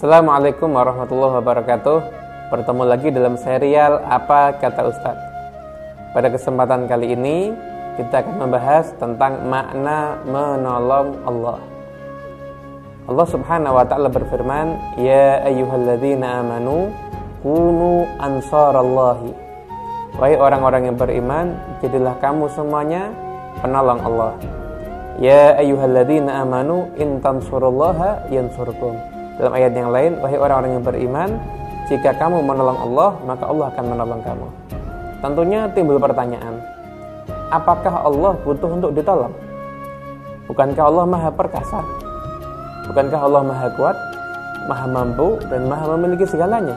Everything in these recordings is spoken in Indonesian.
Assalamualaikum warahmatullahi wabarakatuh. Bertemu lagi dalam serial Apa Kata Ustadz Pada kesempatan kali ini Kita akan membahas tentang makna menolong Allah. Allah subhanahu wa ta'ala berfirman Ya ayyuhalladzina amanu Kunu ansarallahi. Wahai orang-orang yang beriman Jadilah kamu semuanya penolong Allah. Ya ayyuhalladzina amanu in tansurullaha yansurkum. Dalam ayat yang lain, wahai orang-orang yang beriman, jika kamu menolong Allah, maka Allah akan menolong kamu. Tentunya timbul pertanyaan, apakah Allah butuh untuk ditolong? Bukankah Allah Maha Perkasa? Bukankah Allah Maha Kuat, Maha Mampu, dan Maha memiliki segalanya?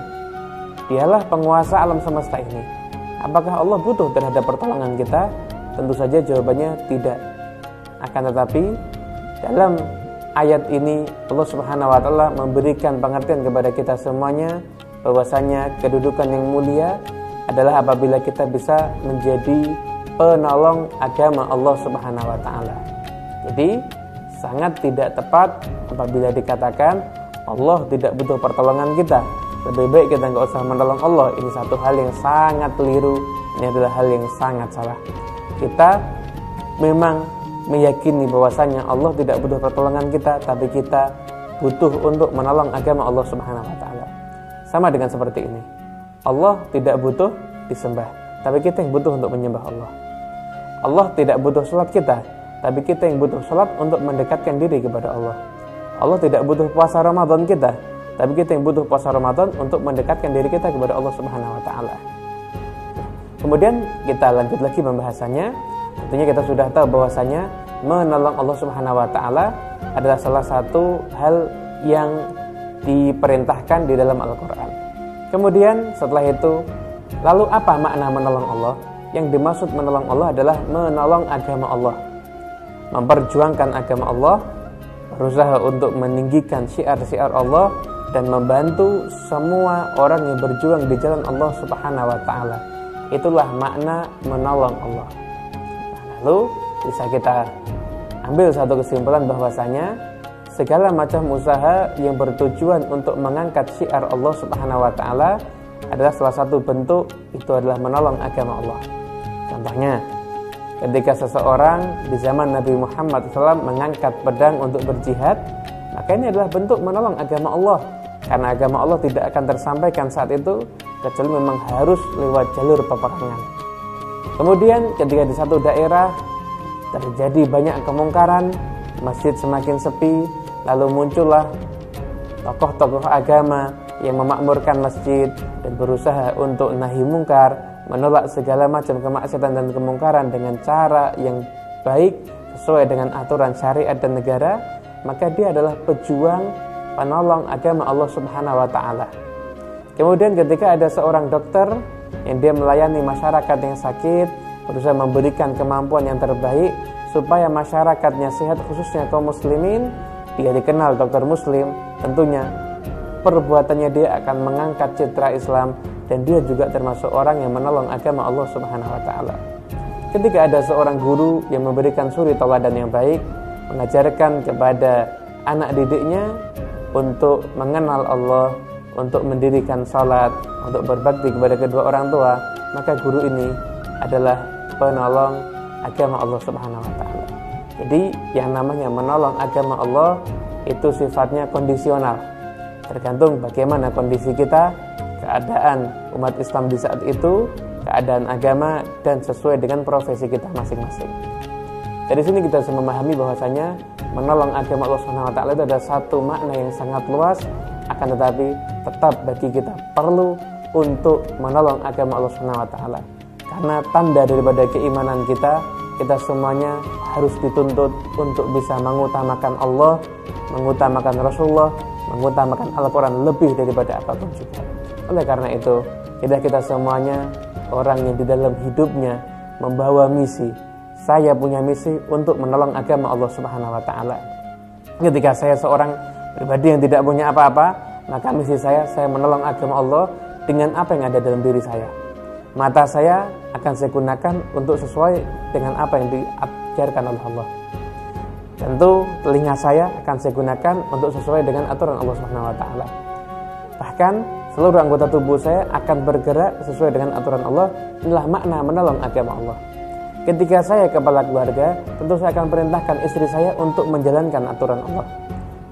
Dialah penguasa alam semesta ini. Apakah Allah butuh terhadap pertolongan kita? Tentu saja jawabannya tidak. Akan tetapi dalam ayat ini Allah Subhanahu wa taala memberikan pengertian kepada kita semuanya bahwasanya kedudukan yang mulia adalah apabila kita bisa menjadi penolong agama Allah Subhanahu wa taala. Jadi sangat tidak tepat apabila dikatakan Allah tidak butuh pertolongan kita. Lebih baik kita nggak usah menolong Allah. Ini satu hal yang sangat keliru. Ini adalah hal yang sangat salah. Kita memang meyakini bahwasanya Allah tidak butuh pertolongan kita, tapi kita butuh untuk menolong agama Allah Subhanahu wa taala. Sama dengan seperti ini. Allah tidak butuh disembah, tapi kita yang butuh untuk menyembah Allah. Allah tidak butuh sholat kita, tapi kita yang butuh sholat untuk mendekatkan diri kepada Allah. Allah tidak butuh puasa Ramadan kita, tapi kita yang butuh puasa Ramadan untuk mendekatkan diri kita kepada Allah Subhanahu wa taala. Kemudian kita lanjut lagi pembahasannya Tentunya kita sudah tahu bahwasanya menolong Allah Subhanahu wa taala adalah salah satu hal yang diperintahkan di dalam Al-Qur'an. Kemudian setelah itu, lalu apa makna menolong Allah? Yang dimaksud menolong Allah adalah menolong agama Allah. Memperjuangkan agama Allah, berusaha untuk meninggikan syiar-syiar Allah dan membantu semua orang yang berjuang di jalan Allah Subhanahu wa taala. Itulah makna menolong Allah. Lalu bisa kita ambil satu kesimpulan bahwasanya segala macam usaha yang bertujuan untuk mengangkat syiar Allah Subhanahu wa taala adalah salah satu bentuk itu adalah menolong agama Allah. Contohnya, ketika seseorang di zaman Nabi Muhammad SAW mengangkat pedang untuk berjihad, maka ini adalah bentuk menolong agama Allah. Karena agama Allah tidak akan tersampaikan saat itu kecuali memang harus lewat jalur peperangan. Kemudian ketika di satu daerah terjadi banyak kemungkaran, masjid semakin sepi, lalu muncullah tokoh-tokoh agama yang memakmurkan masjid dan berusaha untuk nahi mungkar, menolak segala macam kemaksiatan dan kemungkaran dengan cara yang baik sesuai dengan aturan syariat dan negara, maka dia adalah pejuang penolong agama Allah Subhanahu wa taala. Kemudian ketika ada seorang dokter yang dia melayani masyarakat yang sakit, berusaha memberikan kemampuan yang terbaik supaya masyarakatnya sehat khususnya kaum muslimin, dia dikenal dokter muslim, tentunya perbuatannya dia akan mengangkat citra Islam dan dia juga termasuk orang yang menolong agama Allah Subhanahu wa taala. Ketika ada seorang guru yang memberikan suri tauladan yang baik, mengajarkan kepada anak didiknya untuk mengenal Allah, untuk mendirikan salat, untuk berbakti kepada kedua orang tua, maka guru ini adalah penolong agama Allah Subhanahu wa taala. Jadi yang namanya menolong agama Allah itu sifatnya kondisional. Tergantung bagaimana kondisi kita, keadaan umat Islam di saat itu, keadaan agama dan sesuai dengan profesi kita masing-masing. Dari sini kita bisa memahami bahwasanya menolong agama Allah Subhanahu wa taala itu ada satu makna yang sangat luas akan tetapi tetap bagi kita perlu untuk menolong agama Allah Subhanahu wa taala. Karena tanda daripada keimanan kita, kita semuanya harus dituntut untuk bisa mengutamakan Allah, mengutamakan Rasulullah, mengutamakan Al-Qur'an lebih daripada apa pun juga. Oleh karena itu, kita kita semuanya orang yang di dalam hidupnya membawa misi. Saya punya misi untuk menolong agama Allah Subhanahu wa taala. Ketika saya seorang pribadi yang tidak punya apa-apa, maka misi saya saya menolong agama Allah dengan apa yang ada dalam diri saya. Mata saya akan saya gunakan untuk sesuai dengan apa yang diajarkan oleh Allah. Tentu telinga saya akan saya gunakan untuk sesuai dengan aturan Allah Subhanahu wa taala. Bahkan seluruh anggota tubuh saya akan bergerak sesuai dengan aturan Allah. Inilah makna menolong agama Allah. Ketika saya kepala keluarga, tentu saya akan perintahkan istri saya untuk menjalankan aturan Allah.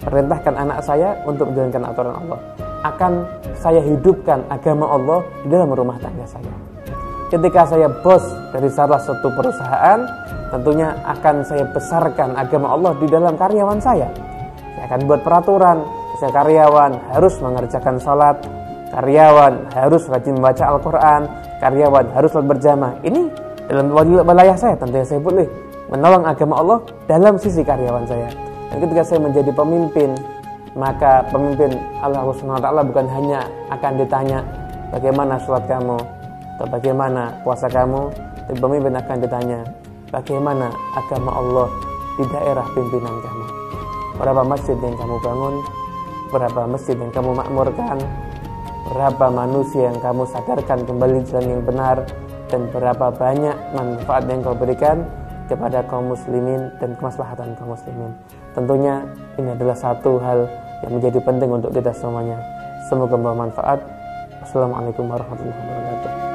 Perintahkan anak saya untuk menjalankan aturan Allah. Akan saya hidupkan agama Allah di dalam rumah tangga saya. Ketika saya bos dari salah satu perusahaan, tentunya akan saya besarkan agama Allah di dalam karyawan saya. Saya akan buat peraturan, saya karyawan harus mengerjakan sholat, karyawan harus rajin membaca Al-Quran, karyawan harus berjamaah. Ini dalam wilayah saya tentunya saya boleh menolong agama Allah dalam sisi karyawan saya. Ketika saya menjadi pemimpin, maka pemimpin Allah SWT bukan hanya akan ditanya bagaimana sholat kamu? atau bagaimana puasa kamu, tapi pemimpin akan ditanya bagaimana agama Allah di daerah pimpinan kamu. Berapa masjid yang kamu bangun, berapa masjid yang kamu makmurkan, berapa manusia yang kamu sadarkan kembali jalan yang benar, dan berapa banyak manfaat yang kau berikan kepada kaum muslimin dan kemaslahatan kaum muslimin. Tentunya ini adalah satu hal yang menjadi penting untuk kita semuanya. Semoga membawa manfaat. Assalamualaikum warahmatullahi wabarakatuh.